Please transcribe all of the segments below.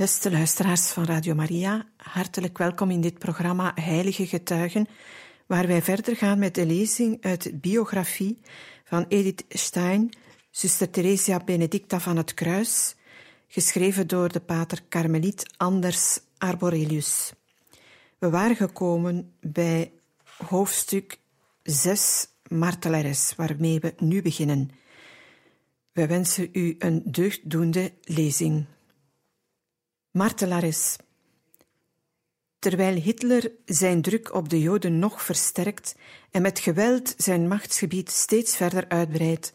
Beste luisteraars van Radio Maria, hartelijk welkom in dit programma Heilige Getuigen, waar wij verder gaan met de lezing uit de biografie van Edith Stein, zuster Theresia Benedicta van het Kruis, geschreven door de pater Carmeliet Anders Arborelius. We waren gekomen bij hoofdstuk 6 Martelares, waarmee we nu beginnen. We wensen u een deugddoende lezing. Martelares. Terwijl Hitler zijn druk op de Joden nog versterkt en met geweld zijn machtsgebied steeds verder uitbreidt,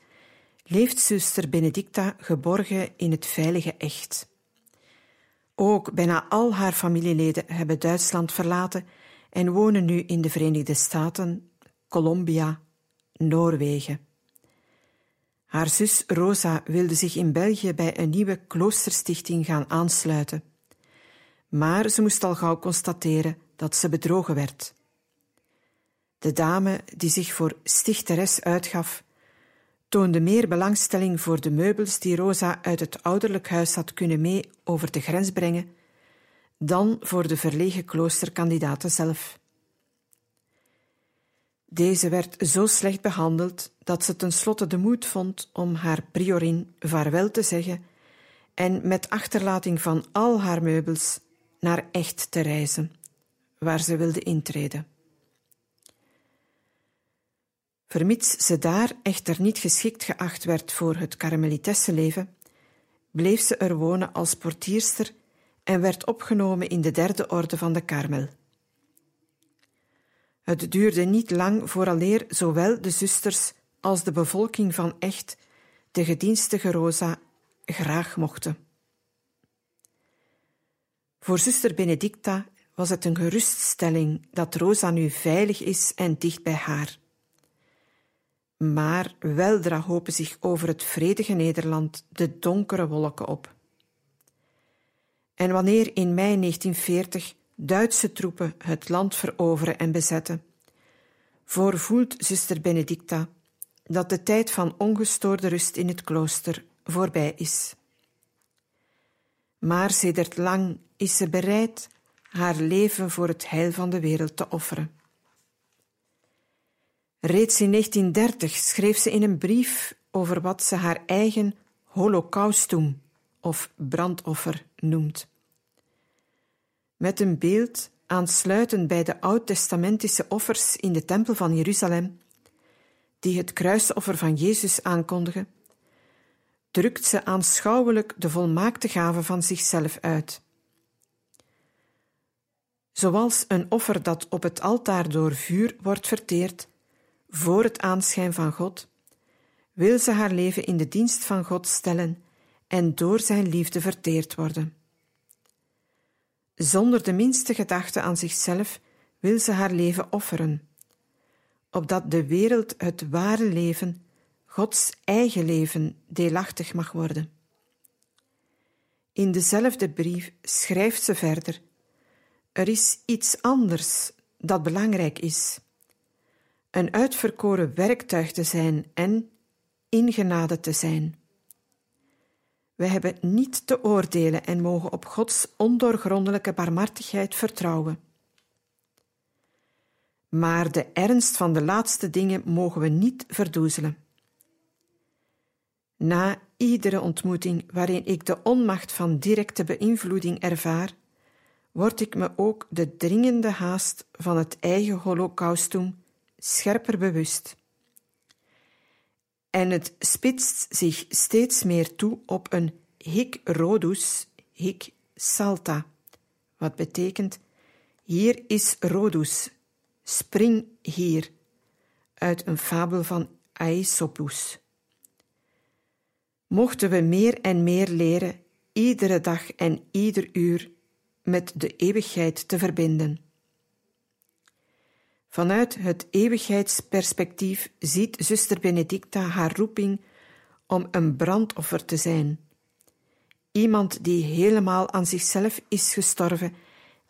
leeft zuster Benedicta geborgen in het veilige echt. Ook bijna al haar familieleden hebben Duitsland verlaten en wonen nu in de Verenigde Staten, Colombia, Noorwegen. Haar zus Rosa wilde zich in België bij een nieuwe kloosterstichting gaan aansluiten. Maar ze moest al gauw constateren dat ze bedrogen werd. De dame die zich voor stichteres uitgaf, toonde meer belangstelling voor de meubels die Rosa uit het ouderlijk huis had kunnen mee over de grens brengen, dan voor de verlegen kloosterkandidaten zelf. Deze werd zo slecht behandeld dat ze tenslotte de moed vond om haar priorin vaarwel te zeggen en met achterlating van al haar meubels naar Echt te reizen, waar ze wilde intreden. Vermits ze daar echter niet geschikt geacht werd voor het karmelitessenleven, bleef ze er wonen als portierster en werd opgenomen in de derde orde van de Karmel. Het duurde niet lang vooraleer zowel de zusters als de bevolking van Echt de gedienstige Rosa graag mochten. Voor zuster Benedicta was het een geruststelling dat Rosa nu veilig is en dicht bij haar. Maar weldra hopen zich over het vredige Nederland de donkere wolken op. En wanneer in mei 1940 Duitse troepen het land veroveren en bezetten, voorvoelt zuster Benedicta dat de tijd van ongestoorde rust in het klooster voorbij is. Maar sedert lang is ze bereid haar leven voor het heil van de wereld te offeren. Reeds in 1930 schreef ze in een brief over wat ze haar eigen holocaustum of brandoffer noemt. Met een beeld aansluitend bij de oud-testamentische offers in de tempel van Jeruzalem, die het kruisoffer van Jezus aankondigen, drukt ze aanschouwelijk de volmaakte gave van zichzelf uit. Zoals een offer dat op het altaar door vuur wordt verteerd, voor het aanschijn van God, wil ze haar leven in de dienst van God stellen en door zijn liefde verteerd worden. Zonder de minste gedachte aan zichzelf wil ze haar leven offeren, opdat de wereld het ware leven, Gods eigen leven, deelachtig mag worden. In dezelfde brief schrijft ze verder: Er is iets anders dat belangrijk is. Een uitverkoren werktuig te zijn en in genade te zijn. We hebben niet te oordelen en mogen op Gods ondoorgrondelijke barmhartigheid vertrouwen. Maar de ernst van de laatste dingen mogen we niet verdoezelen. Na iedere ontmoeting waarin ik de onmacht van directe beïnvloeding ervaar, word ik me ook de dringende haast van het eigen holocaustum scherper bewust en het spitst zich steeds meer toe op een hic rodus, hic salta, wat betekent hier is rodus, spring hier, uit een fabel van Aesopus. Mochten we meer en meer leren, iedere dag en ieder uur met de eeuwigheid te verbinden. Vanuit het eeuwigheidsperspectief ziet zuster Benedicta haar roeping om een brandoffer te zijn. Iemand die helemaal aan zichzelf is gestorven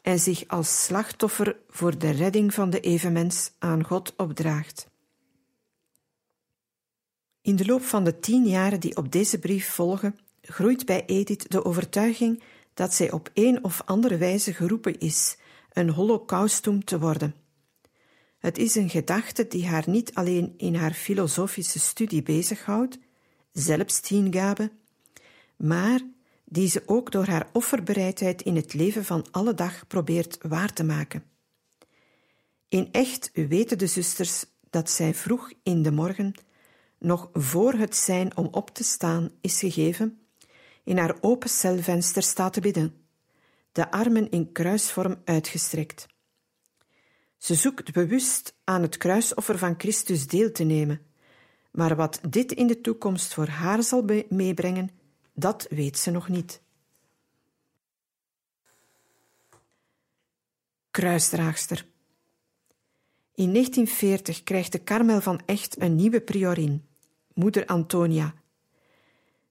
en zich als slachtoffer voor de redding van de evenmens aan God opdraagt. In de loop van de tien jaren die op deze brief volgen, groeit bij Edith de overtuiging dat zij op een of andere wijze geroepen is een holocaustum te worden. Het is een gedachte die haar niet alleen in haar filosofische studie bezighoudt, zelfshingabe, maar die ze ook door haar offerbereidheid in het leven van alle dag probeert waar te maken. In echt weten de zusters dat zij vroeg in de morgen, nog voor het zijn om op te staan is gegeven, in haar open celvenster staat te bidden, de armen in kruisvorm uitgestrekt. Ze zoekt bewust aan het kruisoffer van Christus deel te nemen, maar wat dit in de toekomst voor haar zal meebrengen, dat weet ze nog niet. Kruisdraagster. In 1940 krijgt de Karmel van Echt een nieuwe priorin, moeder Antonia,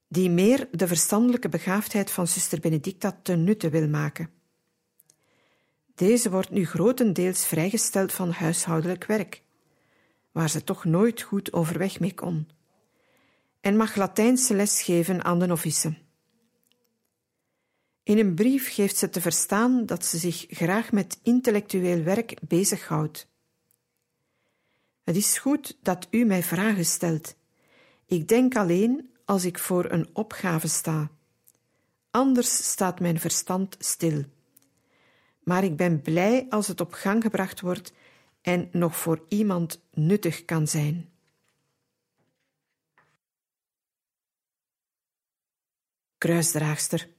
die meer de verstandelijke begaafdheid van zuster Benedicta ten nutte wil maken. Deze wordt nu grotendeels vrijgesteld van huishoudelijk werk, waar ze toch nooit goed overweg mee kon, en mag Latijnse les geven aan de novice. In een brief geeft ze te verstaan dat ze zich graag met intellectueel werk bezighoudt. Het is goed dat u mij vragen stelt. Ik denk alleen als ik voor een opgave sta. Anders staat mijn verstand stil maar ik ben blij als het op gang gebracht wordt en nog voor iemand nuttig kan zijn. Kruisdraagster.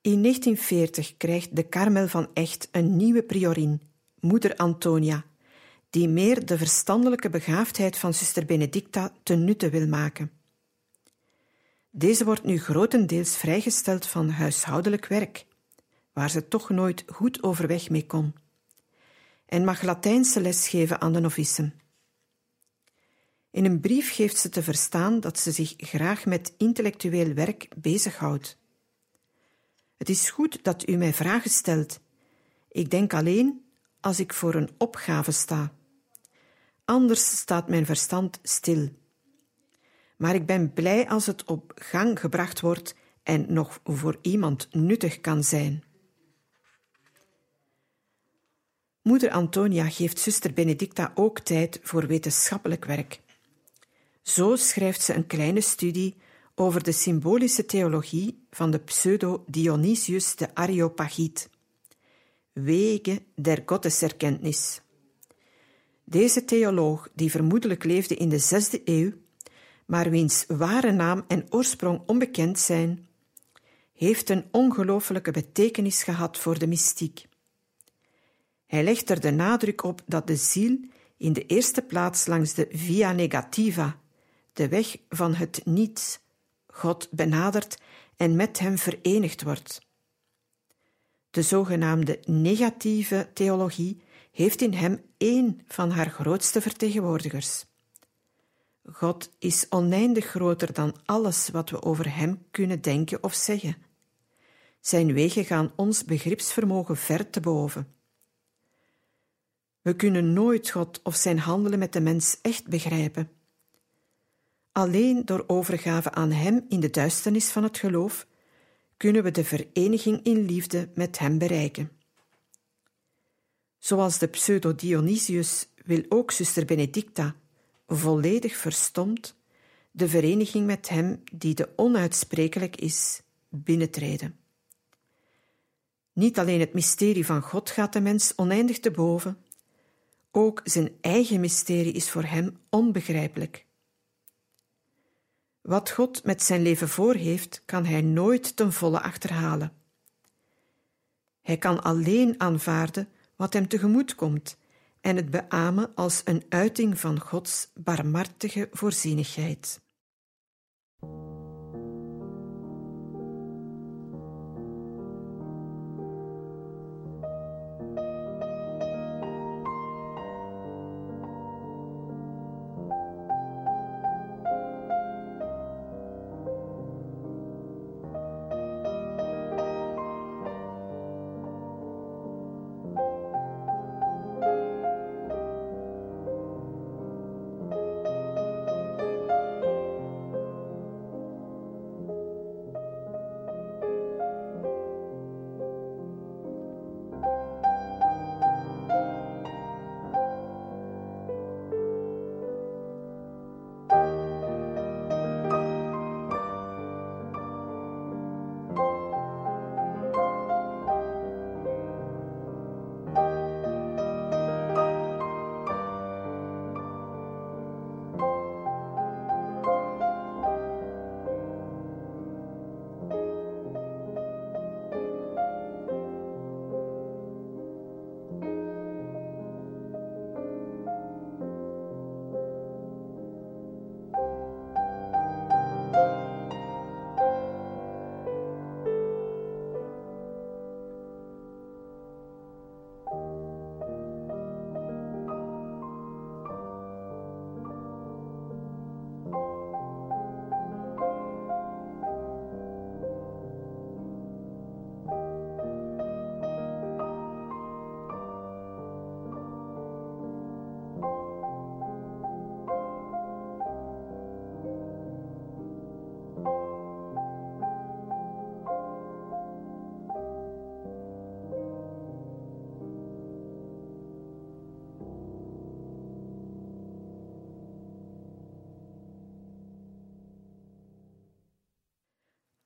In 1940 krijgt de Karmel van Echt een nieuwe priorin, moeder Antonia, die meer de verstandelijke begaafdheid van zuster Benedicta ten nutte wil maken. Deze wordt nu grotendeels vrijgesteld van huishoudelijk werk waar ze toch nooit goed overweg mee kon, en mag Latijnse les geven aan de novice. In een brief geeft ze te verstaan dat ze zich graag met intellectueel werk bezighoudt. Het is goed dat u mij vragen stelt. Ik denk alleen als ik voor een opgave sta. Anders staat mijn verstand stil. Maar ik ben blij als het op gang gebracht wordt en nog voor iemand nuttig kan zijn. Moeder Antonia geeft zuster Benedicta ook tijd voor wetenschappelijk werk. Zo schrijft ze een kleine studie over de symbolische theologie van de pseudo-Dionysius de Areopagiet. Wege der Gotteserkenntnis. Deze theoloog, die vermoedelijk leefde in de zesde eeuw, maar wiens ware naam en oorsprong onbekend zijn, heeft een ongelooflijke betekenis gehad voor de mystiek. Hij legt er de nadruk op dat de ziel in de eerste plaats langs de via negativa, de weg van het niets, God benadert en met hem verenigd wordt. De zogenaamde negatieve theologie heeft in hem één van haar grootste vertegenwoordigers. God is oneindig groter dan alles wat we over Hem kunnen denken of zeggen. Zijn wegen gaan ons begripsvermogen ver te boven. We kunnen nooit God of zijn handelen met de mens echt begrijpen. Alleen door overgave aan Hem in de duisternis van het geloof kunnen we de vereniging in liefde met Hem bereiken. Zoals de pseudo-Dionysius wil ook zuster Benedicta, volledig verstomd, de vereniging met Hem die de onuitsprekelijk is, binnentreden. Niet alleen het mysterie van God gaat de mens oneindig te boven, ook zijn eigen mysterie is voor hem onbegrijpelijk. Wat God met zijn leven voor heeft, kan hij nooit ten volle achterhalen. Hij kan alleen aanvaarden wat hem tegemoet komt en het beamen als een uiting van Gods barmhartige voorzienigheid.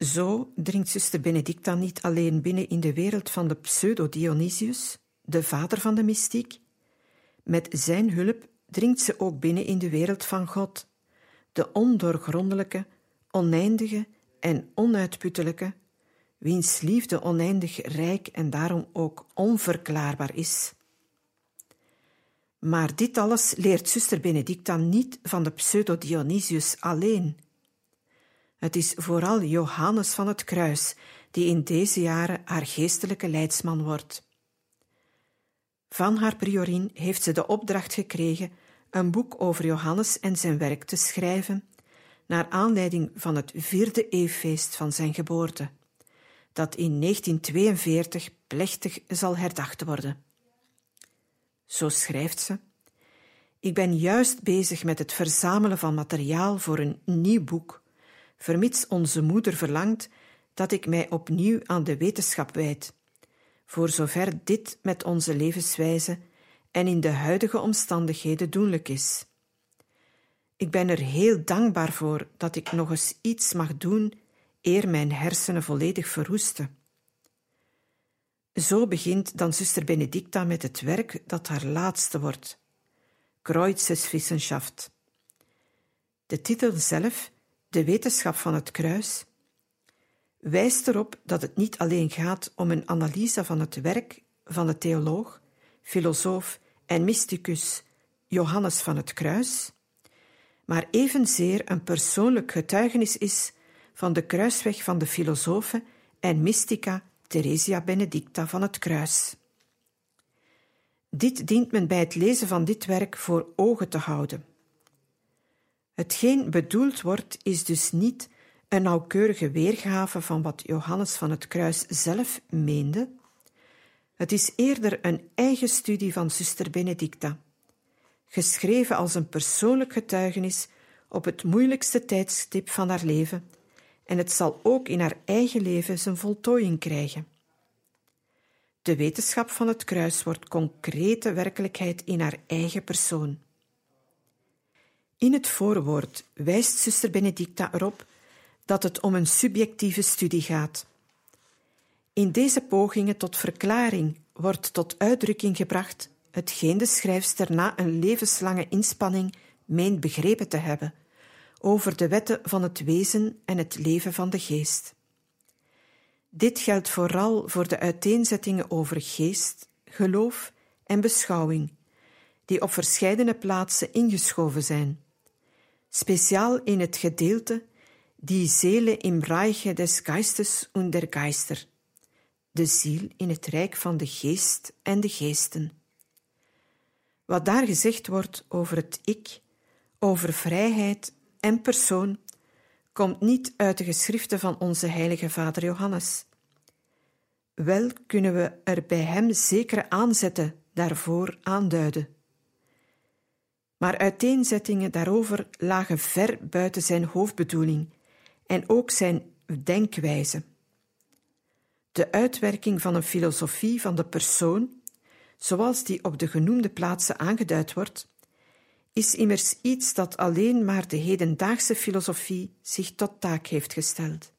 Zo dringt zuster Benedicta niet alleen binnen in de wereld van de pseudo-Dionysius, de vader van de mystiek. Met zijn hulp dringt ze ook binnen in de wereld van God, de ondoorgrondelijke, oneindige en onuitputtelijke, wiens liefde oneindig rijk en daarom ook onverklaarbaar is. Maar dit alles leert zuster Benedicta niet van de pseudo-Dionysius alleen. Het is vooral Johannes van het Kruis die in deze jaren haar geestelijke leidsman wordt. Van haar priorin heeft ze de opdracht gekregen een boek over Johannes en zijn werk te schrijven, naar aanleiding van het vierde eeuwfeest van zijn geboorte, dat in 1942 plechtig zal herdacht worden. Zo schrijft ze: Ik ben juist bezig met het verzamelen van materiaal voor een nieuw boek vermits onze moeder verlangt dat ik mij opnieuw aan de wetenschap wijd, voor zover dit met onze levenswijze en in de huidige omstandigheden doenlijk is. Ik ben er heel dankbaar voor dat ik nog eens iets mag doen eer mijn hersenen volledig verroesten. Zo begint dan zuster Benedicta met het werk dat haar laatste wordt, Kreuzeswissenschaft. De titel zelf de wetenschap van het kruis, wijst erop dat het niet alleen gaat om een analyse van het werk van de theoloog, filosoof en mysticus Johannes van het Kruis, maar evenzeer een persoonlijk getuigenis is van de kruisweg van de filosofe en mystica Theresia Benedicta van het Kruis. Dit dient men bij het lezen van dit werk voor ogen te houden. Hetgeen bedoeld wordt, is dus niet een nauwkeurige weergave van wat Johannes van het Kruis zelf meende. Het is eerder een eigen studie van zuster Benedicta, geschreven als een persoonlijk getuigenis op het moeilijkste tijdstip van haar leven, en het zal ook in haar eigen leven zijn voltooiing krijgen. De wetenschap van het kruis wordt concrete werkelijkheid in haar eigen persoon. In het voorwoord wijst zuster Benedicta erop dat het om een subjectieve studie gaat. In deze pogingen tot verklaring wordt tot uitdrukking gebracht hetgeen de schrijfster na een levenslange inspanning meent begrepen te hebben over de wetten van het wezen en het leven van de geest. Dit geldt vooral voor de uiteenzettingen over geest, geloof en beschouwing, die op verscheidene plaatsen ingeschoven zijn, speciaal in het gedeelte die Seele im Reiche des Geistes und der Geister, de ziel in het rijk van de geest en de geesten. Wat daar gezegd wordt over het ik, over vrijheid en persoon, komt niet uit de geschriften van onze heilige vader Johannes. Wel kunnen we er bij hem zekere aanzetten daarvoor aanduiden. Maar uiteenzettingen daarover lagen ver buiten zijn hoofdbedoeling en ook zijn denkwijze. De uitwerking van een filosofie van de persoon, zoals die op de genoemde plaatsen aangeduid wordt, is immers iets dat alleen maar de hedendaagse filosofie zich tot taak heeft gesteld.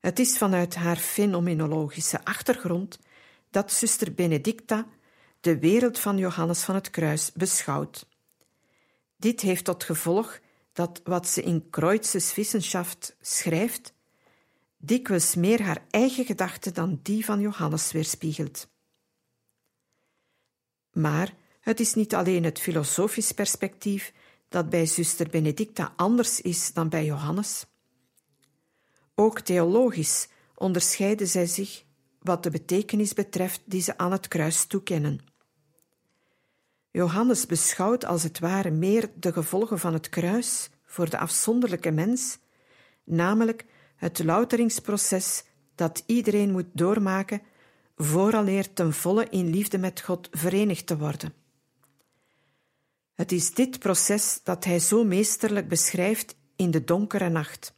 Het is vanuit haar fenomenologische achtergrond dat zuster Benedicta de wereld van Johannes van het Kruis beschouwt. Dit heeft tot gevolg dat wat ze in Kreuzes Wissenschaft schrijft, dikwijls meer haar eigen gedachten dan die van Johannes weerspiegelt. Maar het is niet alleen het filosofisch perspectief dat bij zuster Benedicta anders is dan bij Johannes. Ook theologisch onderscheiden zij zich wat de betekenis betreft die ze aan het kruis toekennen. Johannes beschouwt als het ware meer de gevolgen van het kruis voor de afzonderlijke mens, namelijk het louteringsproces dat iedereen moet doormaken vooraleer ten volle in liefde met God verenigd te worden. Het is dit proces dat hij zo meesterlijk beschrijft in de donkere nacht.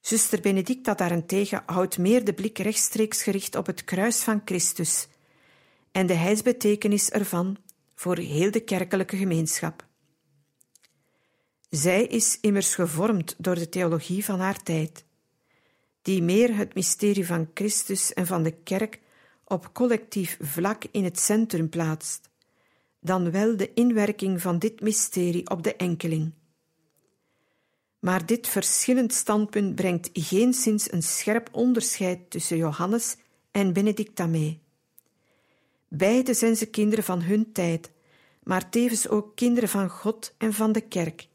Zuster Benedicta daarentegen houdt meer de blik rechtstreeks gericht op het kruis van Christus en de heilsbetekenis ervan voor heel de kerkelijke gemeenschap. Zij is immers gevormd door de theologie van haar tijd, die meer het mysterie van Christus en van de kerk op collectief vlak in het centrum plaatst, dan wel de inwerking van dit mysterie op de enkeling. Maar dit verschillend standpunt brengt geenszins een scherp onderscheid tussen Johannes en Benedicta mee. Beide zijn ze kinderen van hun tijd, maar tevens ook kinderen van God en van de kerk,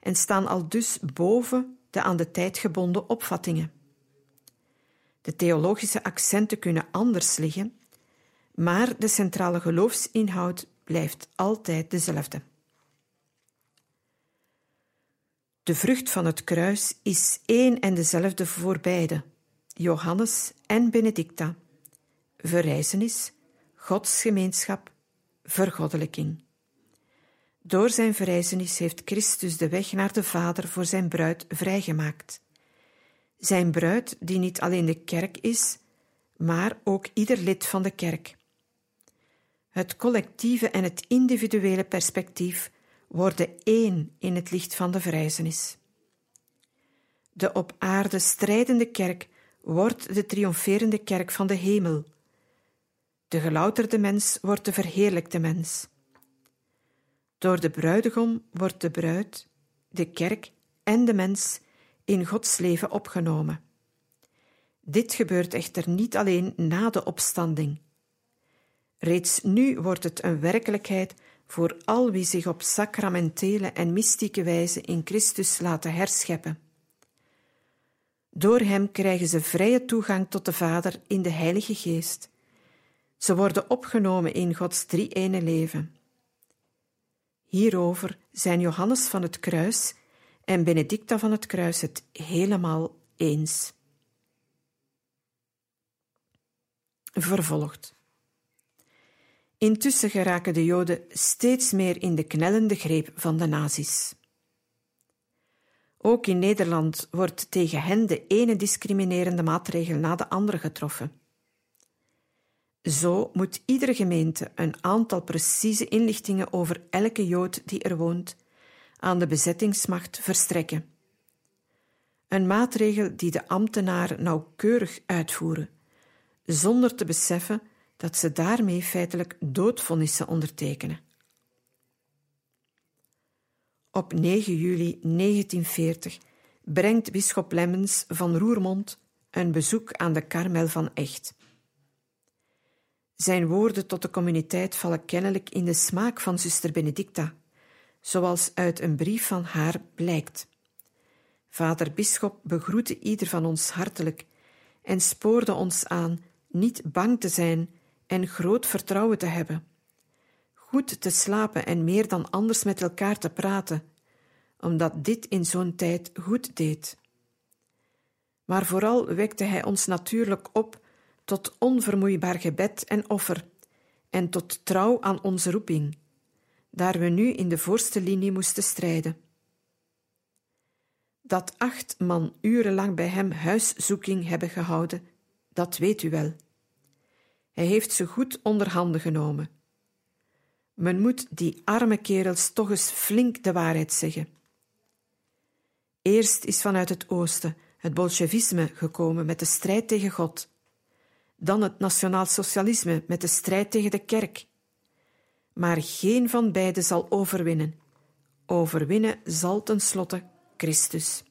en staan al dus boven de aan de tijd gebonden opvattingen. De theologische accenten kunnen anders liggen, maar de centrale geloofsinhoud blijft altijd dezelfde. De vrucht van het kruis is één en dezelfde voor beide, Johannes en Benedicta: verrijzenis, godsgemeenschap, vergoddelijking. Door zijn verrijzenis heeft Christus de weg naar de Vader voor zijn bruid vrijgemaakt. Zijn bruid, die niet alleen de kerk is, maar ook ieder lid van de kerk. Het collectieve en het individuele perspectief worden één in het licht van de verrijzenis. De op aarde strijdende kerk wordt de triomferende kerk van de hemel. De gelouterde mens wordt de verheerlijkte mens. Door de bruidegom wordt de bruid, de kerk en de mens in Gods leven opgenomen. Dit gebeurt echter niet alleen na de opstanding. Reeds nu wordt het een werkelijkheid voor al wie zich op sacramentele en mystieke wijze in Christus laten herscheppen. Door Hem krijgen ze vrije toegang tot de Vader in de Heilige Geest. Ze worden opgenomen in Gods drie-ene leven. Hierover zijn Johannes van het Kruis en Benedicta van het Kruis het helemaal eens. Vervolgd. Intussen geraken de Joden steeds meer in de knellende greep van de nazi's. Ook in Nederland wordt tegen hen de ene discriminerende maatregel na de andere getroffen. Zo moet iedere gemeente een aantal precieze inlichtingen over elke Jood die er woont aan de bezettingsmacht verstrekken. Een maatregel die de ambtenaren nauwkeurig uitvoeren, zonder te beseffen dat ze daarmee feitelijk doodvonnissen ondertekenen. Op 9 juli 1940 brengt bisschop Lemmens van Roermond een bezoek aan de Karmel van Echt. Zijn woorden tot de communiteit vallen kennelijk in de smaak van zuster Benedicta, zoals uit een brief van haar blijkt. Vader Bisschop begroette ieder van ons hartelijk en spoorde ons aan niet bang te zijn en groot vertrouwen te hebben, goed te slapen en meer dan anders met elkaar te praten, omdat dit in zo'n tijd goed deed. Maar vooral wekte hij ons natuurlijk op tot onvermoeibaar gebed en offer en tot trouw aan onze roeping, daar we nu in de voorste linie moesten strijden. Dat acht man urenlang bij hem huiszoeking hebben gehouden, dat weet u wel. Hij heeft ze goed onder handen genomen. Men moet die arme kerels toch eens flink de waarheid zeggen. Eerst is vanuit het oosten het bolsjevisme gekomen met de strijd tegen God, dan het nationaal-socialisme met de strijd tegen de kerk. Maar geen van beide zal overwinnen. Overwinnen zal tenslotte Christus.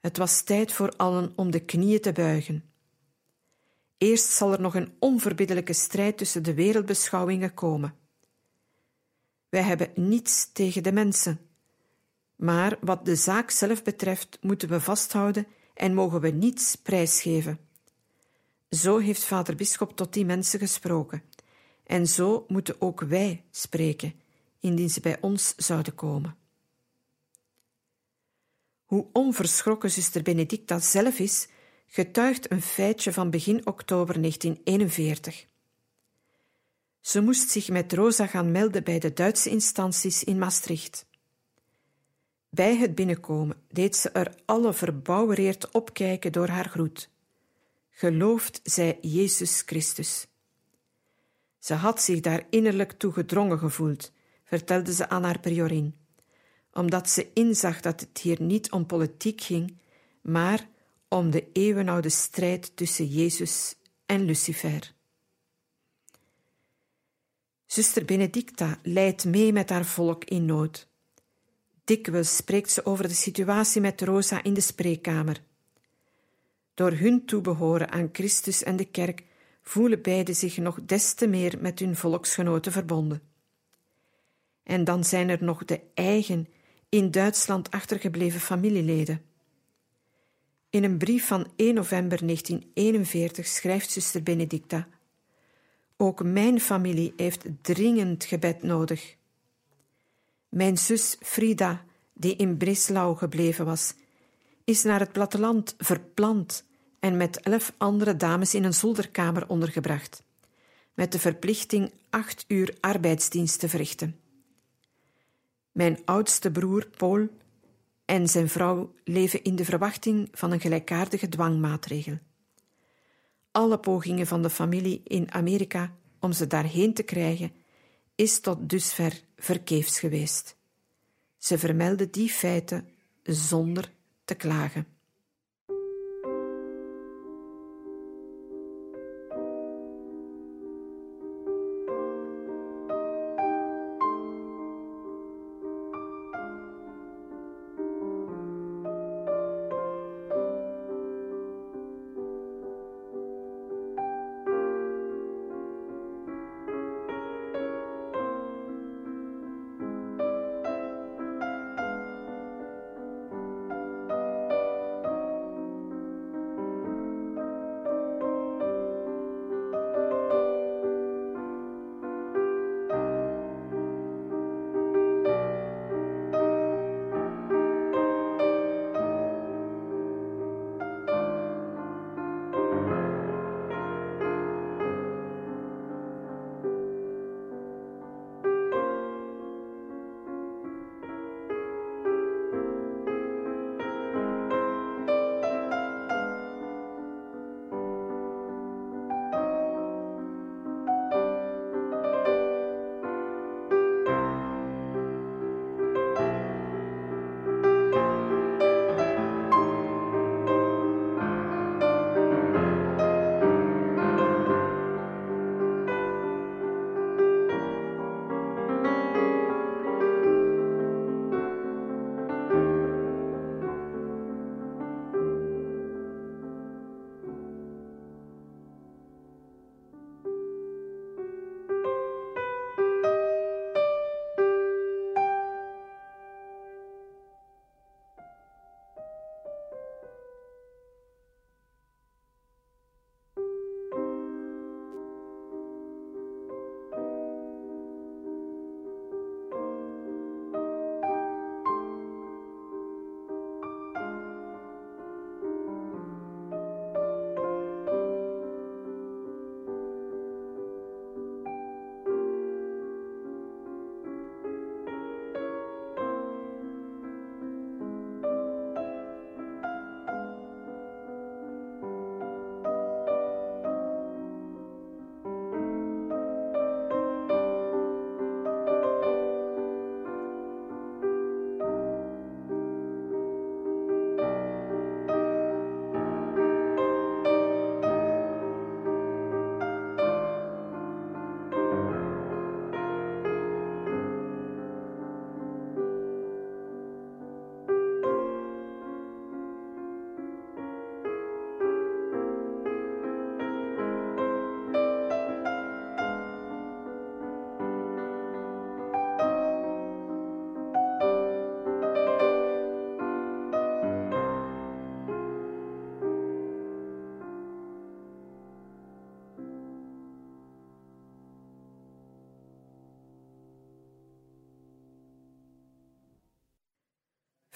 Het was tijd voor allen om de knieën te buigen. Eerst zal er nog een onverbiddelijke strijd tussen de wereldbeschouwingen komen. Wij hebben niets tegen de mensen, maar wat de zaak zelf betreft moeten we vasthouden en mogen we niets prijsgeven. Zo heeft vader Bisschop tot die mensen gesproken, en zo moeten ook wij spreken, indien ze bij ons zouden komen. Hoe onverschrokken zuster Benedicta zelf is, getuigt een feitje van begin oktober 1941. Ze moest zich met Rosa gaan melden bij de Duitse instanties in Maastricht. Bij het binnenkomen deed ze er alle verbouwereerd opkijken door haar groet. Gelooft zij Jezus Christus. Ze had zich daar innerlijk toe gedrongen gevoeld, vertelde ze aan haar priorin, omdat ze inzag dat het hier niet om politiek ging, maar om de eeuwenoude strijd tussen Jezus en Lucifer. Zuster Benedicta leidt mee met haar volk in nood. Dikwijls spreekt ze over de situatie met Rosa in de spreekkamer. Door hun toebehoren aan Christus en de kerk voelen beiden zich nog des te meer met hun volksgenoten verbonden. En dan zijn er nog de eigen, in Duitsland achtergebleven familieleden. In een brief van 1 november 1941 schrijft zuster Benedicta: Ook mijn familie heeft dringend gebed nodig. Mijn zus Frida, die in Breslau gebleven was, is naar het platteland verplant en met elf andere dames in een zolderkamer ondergebracht, met de verplichting acht uur arbeidsdienst te verrichten. Mijn oudste broer Paul en zijn vrouw leven in de verwachting van een gelijkaardige dwangmaatregel. Alle pogingen van de familie in Amerika om ze daarheen te krijgen, is tot dusver verkeefs geweest. Ze vermelden die feiten zonder te klagen.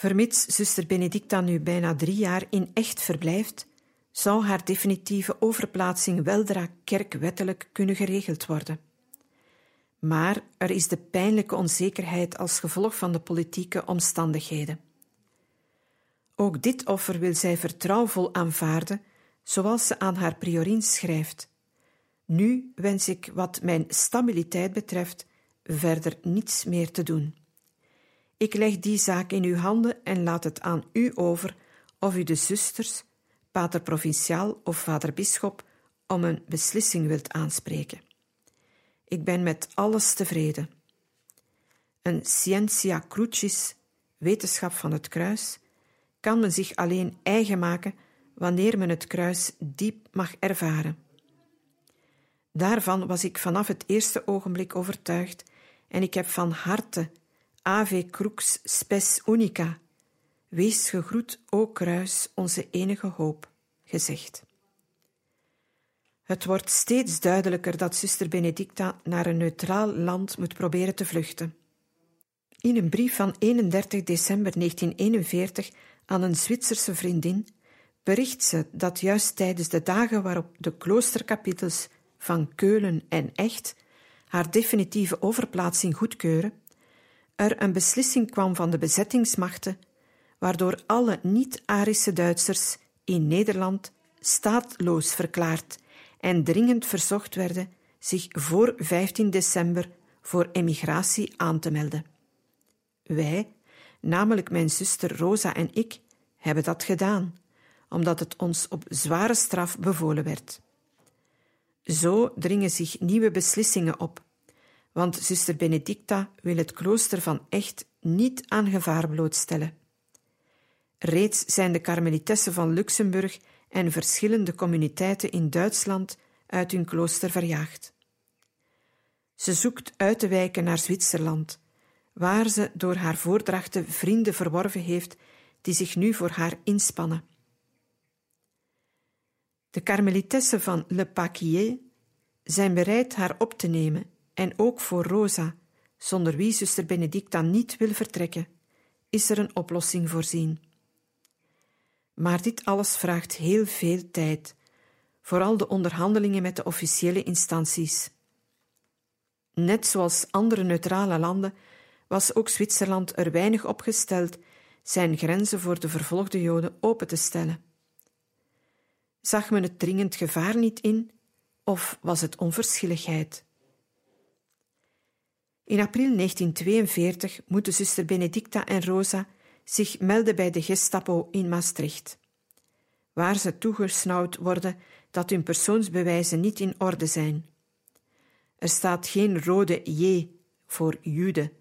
Vermits zuster Benedicta nu bijna drie jaar in echt verblijft, zou haar definitieve overplaatsing weldra kerkwettelijk kunnen geregeld worden. Maar er is de pijnlijke onzekerheid als gevolg van de politieke omstandigheden. Ook dit offer wil zij vertrouwvol aanvaarden, zoals ze aan haar priorin schrijft. Nu wens ik, wat mijn stabiliteit betreft, verder niets meer te doen. Ik leg die zaak in uw handen en laat het aan u over of u de zusters, pater provinciaal of vader bisschop, om een beslissing wilt aanspreken. Ik ben met alles tevreden. Een scientia crucis, wetenschap van het kruis, kan men zich alleen eigen maken wanneer men het kruis diep mag ervaren. Daarvan was ik vanaf het eerste ogenblik overtuigd en ik heb van harte Ave crux spes unica, wees gegroet, o kruis, onze enige hoop, gezegd. Het wordt steeds duidelijker dat zuster Benedicta naar een neutraal land moet proberen te vluchten. In een brief van 31 december 1941 aan een Zwitserse vriendin bericht ze dat juist tijdens de dagen waarop de kloosterkapitels van Keulen en Echt haar definitieve overplaatsing goedkeuren, er een beslissing kwam van de bezettingsmachten, waardoor alle niet-Arische Duitsers in Nederland staatloos verklaard en dringend verzocht werden zich voor 15 december voor emigratie aan te melden. Wij, namelijk mijn zuster Rosa en ik, hebben dat gedaan, omdat het ons op zware straf bevolen werd. Zo dringen zich nieuwe beslissingen op, want zuster Benedicta wil het klooster van Echt niet aan gevaar blootstellen. Reeds zijn de karmelitessen van Luxemburg en verschillende communiteiten in Duitsland uit hun klooster verjaagd. Ze zoekt uit te wijken naar Zwitserland, waar ze door haar voordrachten vrienden verworven heeft die zich nu voor haar inspannen. De karmelitessen van Le Paquier zijn bereid haar op te nemen en ook voor Rosa, zonder wie zuster Benedicta niet wil vertrekken, is er een oplossing voorzien. Maar dit alles vraagt heel veel tijd, vooral de onderhandelingen met de officiële instanties. Net zoals andere neutrale landen was ook Zwitserland er weinig opgesteld zijn grenzen voor de vervolgde Joden open te stellen. Zag men het dringend gevaar niet in, of was het onverschilligheid? In april 1942 moeten zuster Benedicta en Rosa zich melden bij de Gestapo in Maastricht, waar ze toegesnauwd worden dat hun persoonsbewijzen niet in orde zijn. Er staat geen rode J voor Jude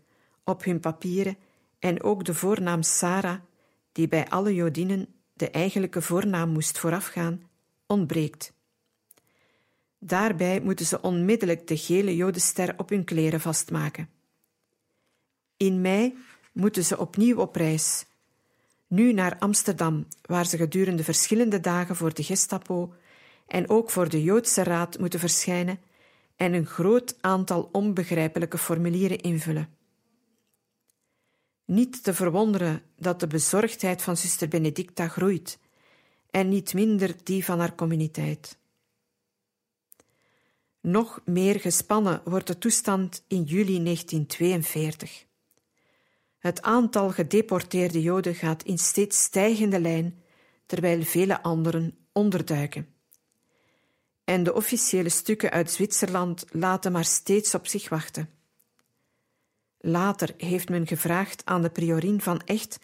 op hun papieren en ook de voornaam Sarah, die bij alle Jodinnen de eigenlijke voornaam moest voorafgaan, ontbreekt. Daarbij moeten ze onmiddellijk de gele jodenster op hun kleren vastmaken. In mei moeten ze opnieuw op reis, nu naar Amsterdam, waar ze gedurende verschillende dagen voor de Gestapo en ook voor de Joodse Raad moeten verschijnen en een groot aantal onbegrijpelijke formulieren invullen. Niet te verwonderen dat de bezorgdheid van zuster Benedicta groeit en niet minder die van haar communiteit. Nog meer gespannen wordt de toestand in juli 1942. Het aantal gedeporteerde Joden gaat in steeds stijgende lijn, terwijl vele anderen onderduiken. En de officiële stukken uit Zwitserland laten maar steeds op zich wachten. Later heeft men gevraagd aan de priorin van Echt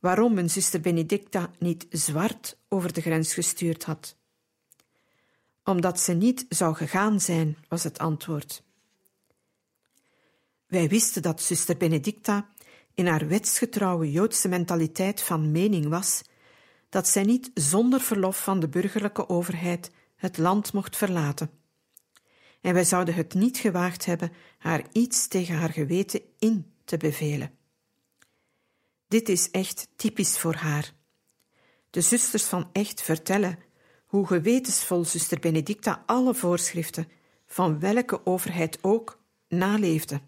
waarom men zuster Benedicta niet zwart over de grens gestuurd had. Omdat ze niet zou gegaan zijn, was het antwoord. Wij wisten dat zuster Benedicta in haar wetsgetrouwe Joodse mentaliteit van mening was dat zij niet zonder verlof van de burgerlijke overheid het land mocht verlaten en wij zouden het niet gewaagd hebben haar iets tegen haar geweten in te bevelen. Dit is echt typisch voor haar. De zusters van Echt vertellen hoe gewetensvol zuster Benedicta alle voorschriften, van welke overheid ook, naleefde.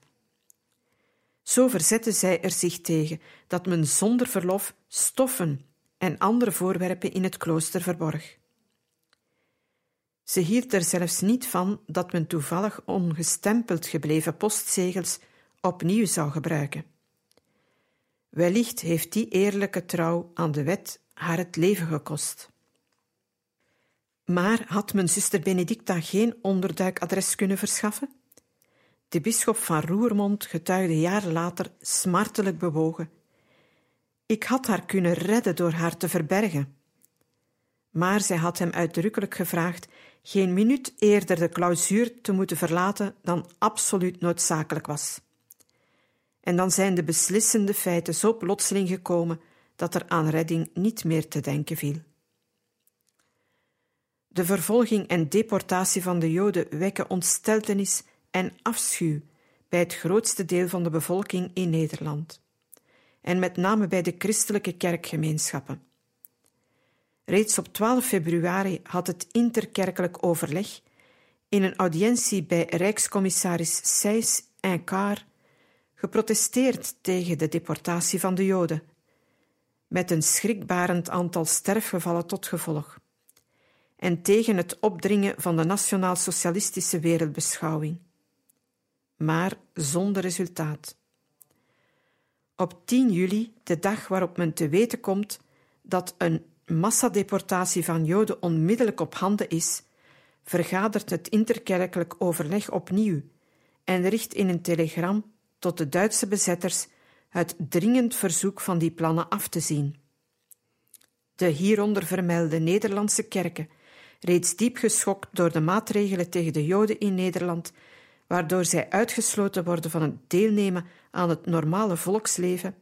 Zo verzette zij er zich tegen dat men zonder verlof stoffen en andere voorwerpen in het klooster verborg. Ze hield er zelfs niet van dat men toevallig ongestempeld gebleven postzegels opnieuw zou gebruiken. Wellicht heeft die eerlijke trouw aan de wet haar het leven gekost. Maar had men zuster Benedicta geen onderduikadres kunnen verschaffen? De bisschop van Roermond getuigde jaren later smartelijk bewogen. Ik had haar kunnen redden door haar te verbergen. Maar zij had hem uitdrukkelijk gevraagd geen minuut eerder de clausuur te moeten verlaten dan absoluut noodzakelijk was. En dan zijn de beslissende feiten zo plotseling gekomen dat er aan redding niet meer te denken viel. De vervolging en deportatie van de Joden wekken ontsteltenis en afschuw bij het grootste deel van de bevolking in Nederland, en met name bij de christelijke kerkgemeenschappen. Reeds op 12 februari had het interkerkelijk overleg in een audiëntie bij Rijkscommissaris Seys en Kaar geprotesteerd tegen de deportatie van de Joden, met een schrikbarend aantal sterfgevallen tot gevolg, en tegen het opdringen van de nationaal-socialistische wereldbeschouwing. Maar zonder resultaat. Op 10 juli, de dag waarop men te weten komt dat een massadeportatie van Joden onmiddellijk op handen is, vergadert het interkerkelijk overleg opnieuw en richt in een telegram tot de Duitse bezetters het dringend verzoek van die plannen af te zien. De hieronder vermelde Nederlandse kerken, reeds diep geschokt door de maatregelen tegen de Joden in Nederland, waardoor zij uitgesloten worden van het deelnemen aan het normale volksleven,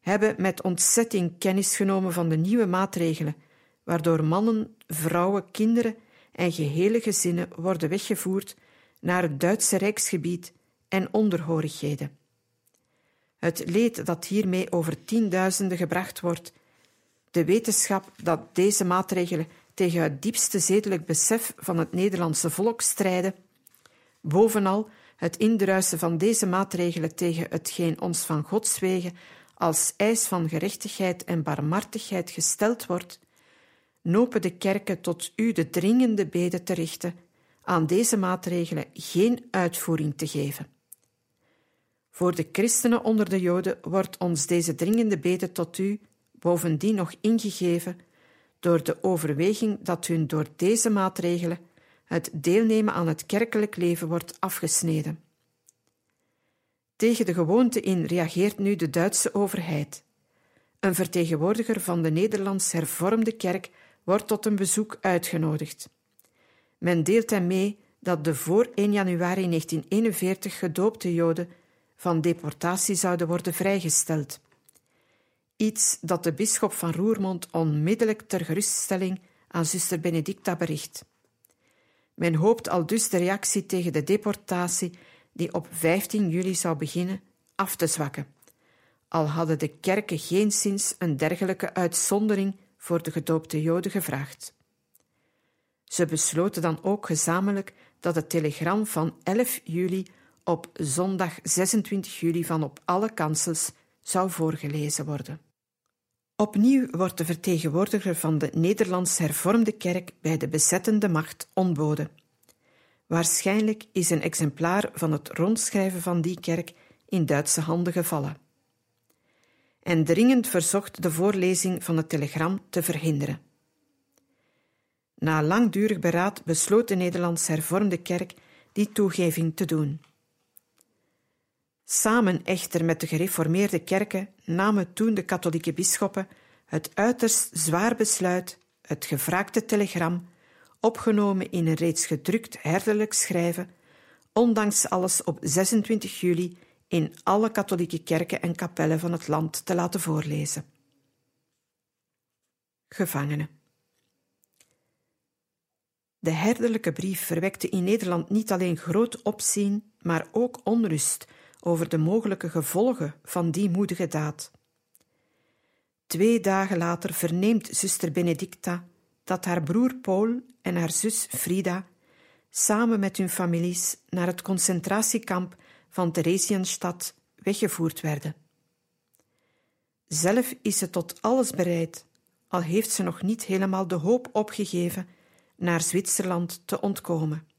hebben met ontzetting kennis genomen van de nieuwe maatregelen, waardoor mannen, vrouwen, kinderen en gehele gezinnen worden weggevoerd naar het Duitse rijksgebied en onderhorigheden. Het leed dat hiermee over tienduizenden gebracht wordt, de wetenschap dat deze maatregelen tegen het diepste zedelijk besef van het Nederlandse volk strijden, bovenal het indruisen van deze maatregelen tegen hetgeen ons van Gods wegen als eis van gerechtigheid en barmhartigheid gesteld wordt, nopen de kerken tot u de dringende bede te richten aan deze maatregelen geen uitvoering te geven. Voor de christenen onder de Joden wordt ons deze dringende bede tot u bovendien nog ingegeven door de overweging dat hun door deze maatregelen het deelnemen aan het kerkelijk leven wordt afgesneden. Tegen de gewoonte in reageert nu de Duitse overheid. Een vertegenwoordiger van de Nederlands hervormde kerk wordt tot een bezoek uitgenodigd. Men deelt hem mee dat de voor 1 januari 1941 gedoopte Joden van deportatie zouden worden vrijgesteld. Iets dat de bisschop van Roermond onmiddellijk ter geruststelling aan zuster Benedicta bericht. Men hoopt al dus de reactie tegen de deportatie die op 15 juli zou beginnen, af te zwakken. Al hadden de kerken geen sinds een dergelijke uitzondering voor de gedoopte Joden gevraagd. Ze besloten dan ook gezamenlijk dat het telegram van 11 juli op zondag 26 juli van op alle kansels zou voorgelezen worden. Opnieuw wordt de vertegenwoordiger van de Nederlands hervormde kerk bij de bezettende macht ontboden. Waarschijnlijk is een exemplaar van het rondschrijven van die kerk in Duitse handen gevallen. En dringend verzocht de voorlezing van het telegram te verhinderen. Na langdurig beraad besloot de Nederlands hervormde kerk die toegeving te doen. Samen echter met de gereformeerde kerken namen toen de katholieke bisschoppen het uiterst zwaar besluit het gevraagde telegram opgenomen in een reeds gedrukt herderlijk schrijven, ondanks alles op 26 juli in alle katholieke kerken en kapellen van het land te laten voorlezen. Gevangenen. De herderlijke brief verwekte in Nederland niet alleen groot opzien, maar ook onrust over de mogelijke gevolgen van die moedige daad. Twee dagen later verneemt zuster Benedicta dat haar broer Paul en haar zus Frida samen met hun families naar het concentratiekamp van Theresienstadt weggevoerd werden. Zelf is ze tot alles bereid, al heeft ze nog niet helemaal de hoop opgegeven naar Zwitserland te ontkomen.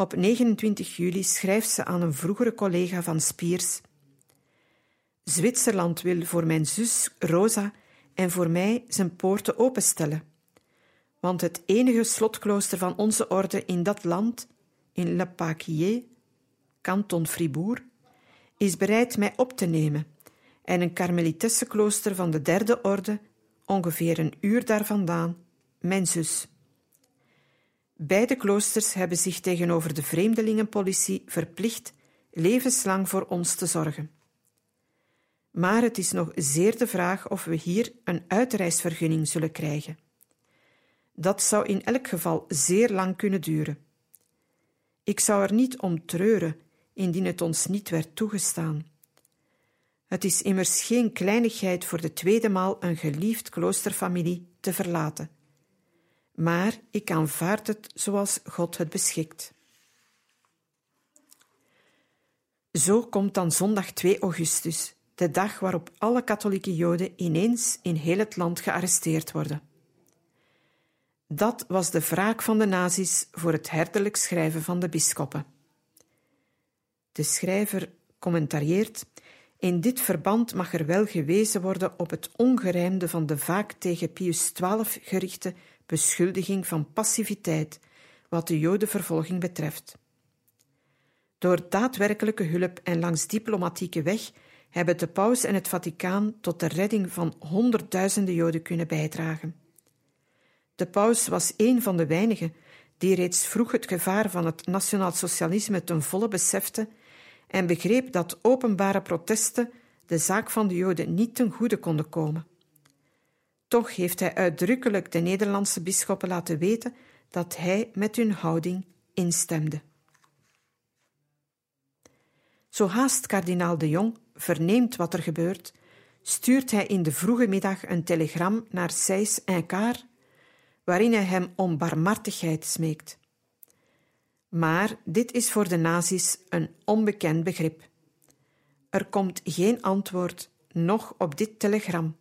Op 29 juli schrijft ze aan een vroegere collega van Spiers: Zwitserland wil voor mijn zus Rosa en voor mij zijn poorten openstellen. Want het enige slotklooster van onze orde in dat land, in Le Paquier, kanton Fribourg, is bereid mij op te nemen en een karmelitessenklooster van de derde orde, ongeveer een uur daar vandaan, mijn zus. Beide kloosters hebben zich tegenover de vreemdelingenpolitie verplicht levenslang voor ons te zorgen. Maar het is nog zeer de vraag of we hier een uitreisvergunning zullen krijgen. Dat zou in elk geval zeer lang kunnen duren. Ik zou er niet om treuren indien het ons niet werd toegestaan. Het is immers geen kleinigheid voor de tweede maal een geliefd kloosterfamilie te verlaten. Maar ik aanvaard het zoals God het beschikt. Zo komt dan zondag 2 augustus, de dag waarop alle katholieke Joden ineens in heel het land gearresteerd worden. Dat was de wraak van de nazi's voor het herderlijk schrijven van de bisschoppen. De schrijver commentarieert: In dit verband mag er wel gewezen worden op het ongerijmde van de vaak tegen Pius XII gerichte beschuldiging van passiviteit wat de Jodenvervolging betreft. Door daadwerkelijke hulp en langs diplomatieke weg hebben de paus en het Vaticaan tot de redding van honderdduizenden Joden kunnen bijdragen. De paus was een van de weinigen die reeds vroeg het gevaar van het nationaal-socialisme ten volle besefte en begreep dat openbare protesten de zaak van de Joden niet ten goede konden komen. Toch heeft hij uitdrukkelijk de Nederlandse bisschoppen laten weten dat hij met hun houding instemde. Zo haast kardinaal de Jong verneemt wat er gebeurt, stuurt hij in de vroege middag een telegram naar Seys en Kaar, waarin hij hem om barmhartigheid smeekt. Maar dit is voor de nazi's een onbekend begrip. Er komt geen antwoord, nog op dit telegram,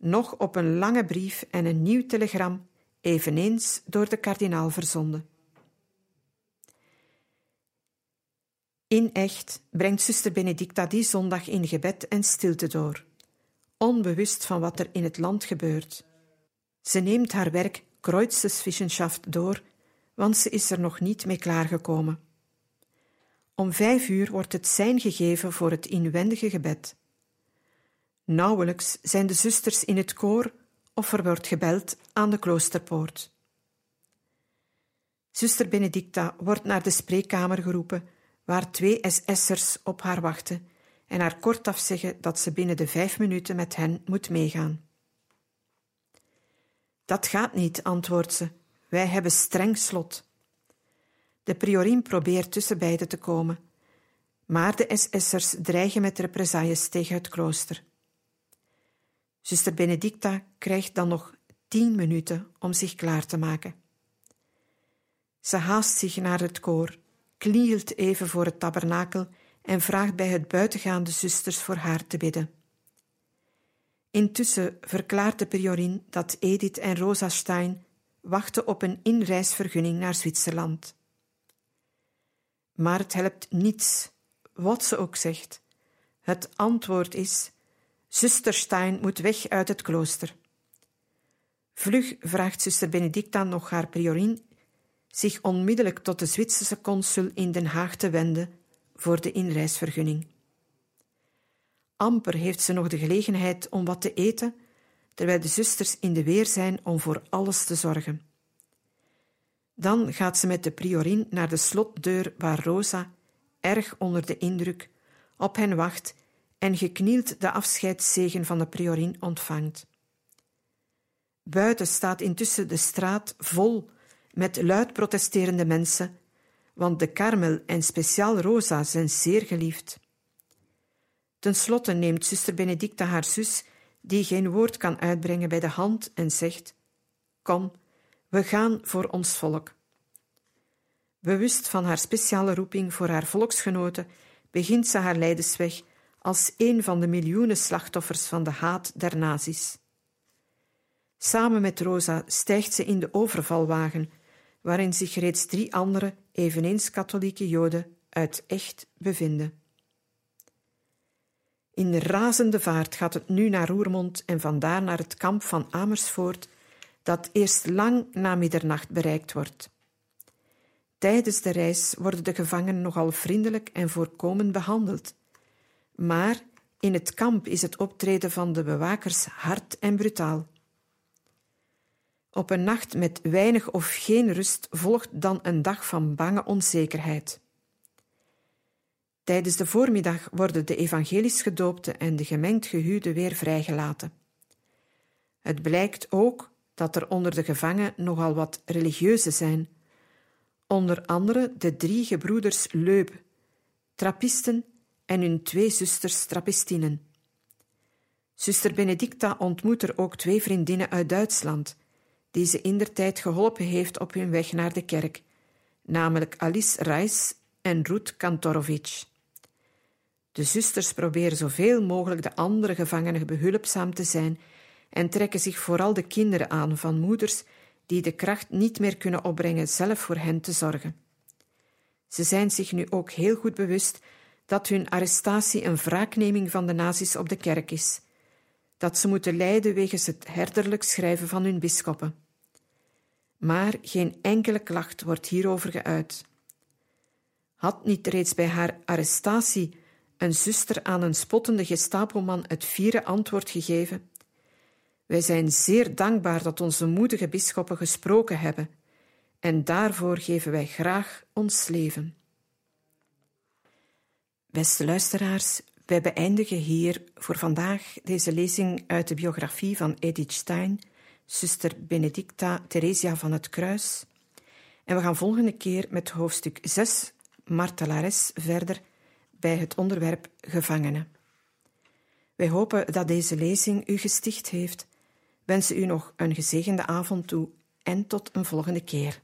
nog op een lange brief en een nieuw telegram, eveneens door de kardinaal verzonden. In echt brengt zuster Benedicta die zondag in gebed en stilte door, onbewust van wat er in het land gebeurt. Ze neemt haar werk Kreuzeswissenschaft door, want ze is er nog niet mee klaargekomen. Om vijf uur wordt het sein gegeven voor het inwendige gebed. Nauwelijks zijn de zusters in het koor of er wordt gebeld aan de kloosterpoort. Zuster Benedicta wordt naar de spreekkamer geroepen, waar twee SS'ers op haar wachten en haar kortaf zeggen dat ze binnen de vijf minuten met hen moet meegaan. Dat gaat niet, antwoordt ze. Wij hebben streng slot. De priorin probeert tussen beiden te komen, maar de SS'ers dreigen met represailles tegen het klooster. Zuster Benedicta krijgt dan nog tien minuten om zich klaar te maken. Ze haast zich naar het koor, knielt even voor het tabernakel en vraagt bij het buitengaande zusters voor haar te bidden. Intussen verklaart de priorin dat Edith en Rosa Stein wachten op een inreisvergunning naar Zwitserland. Maar het helpt niets, wat ze ook zegt. Het antwoord is: Zuster Stein moet weg uit het klooster. Vlug vraagt zuster Benedicta nog haar priorin zich onmiddellijk tot de Zwitserse consul in Den Haag te wenden voor de inreisvergunning. Amper heeft ze nog de gelegenheid om wat te eten, terwijl de zusters in de weer zijn om voor alles te zorgen. Dan gaat ze met de priorin naar de slotdeur waar Rosa, erg onder de indruk, op hen wacht en geknield de afscheidszegen van de priorin ontvangt. Buiten staat intussen de straat vol met luid protesterende mensen, want de Karmel en speciaal Rosa zijn zeer geliefd. Ten slotte neemt zuster Benedicta haar zus, die geen woord kan uitbrengen, bij de hand en zegt: Kom, we gaan voor ons volk. Bewust van haar speciale roeping voor haar volksgenoten, begint ze haar lijdensweg als een van de miljoenen slachtoffers van de haat der nazi's. Samen met Rosa stijgt ze in de overvalwagen, waarin zich reeds drie andere, eveneens katholieke Joden, uit echt bevinden. In razende vaart gaat het nu naar Roermond en vandaar naar het kamp van Amersfoort, dat eerst lang na middernacht bereikt wordt. Tijdens de reis worden de gevangenen nogal vriendelijk en voorkomend behandeld. Maar in het kamp is het optreden van de bewakers hard en brutaal. Op een nacht met weinig of geen rust volgt dan een dag van bange onzekerheid. Tijdens de voormiddag worden de evangelisch gedoopte en de gemengd gehuwden weer vrijgelaten. Het blijkt ook dat er onder de gevangenen nogal wat religieuzen zijn, onder andere de drie gebroeders Leub, trappisten en hun twee zusters trappistinen. Zuster Benedicta ontmoet er ook twee vriendinnen uit Duitsland, die ze indertijd geholpen heeft op hun weg naar de kerk, namelijk Alice Reis en Ruth Kantorowicz. De zusters proberen zoveel mogelijk de andere gevangenen behulpzaam te zijn en trekken zich vooral de kinderen aan van moeders die de kracht niet meer kunnen opbrengen zelf voor hen te zorgen. Ze zijn zich nu ook heel goed bewust dat hun arrestatie een wraakneming van de nazi's op de kerk is, dat ze moeten lijden wegens het herderlijk schrijven van hun bisschoppen. Maar geen enkele klacht wordt hierover geuit. Had niet reeds bij haar arrestatie een zuster aan een spottende gestapoman het vierde antwoord gegeven? Wij zijn zeer dankbaar dat onze moedige bisschoppen gesproken hebben, en daarvoor geven wij graag ons leven. Beste luisteraars, wij beëindigen hier voor vandaag deze lezing uit de biografie van Edith Stein, zuster Benedicta Theresia van het Kruis. En we gaan volgende keer met hoofdstuk 6, Martelares, verder bij het onderwerp gevangenen. Wij hopen dat deze lezing u gesticht heeft wensen u nog een gezegende avond toe en tot een volgende keer.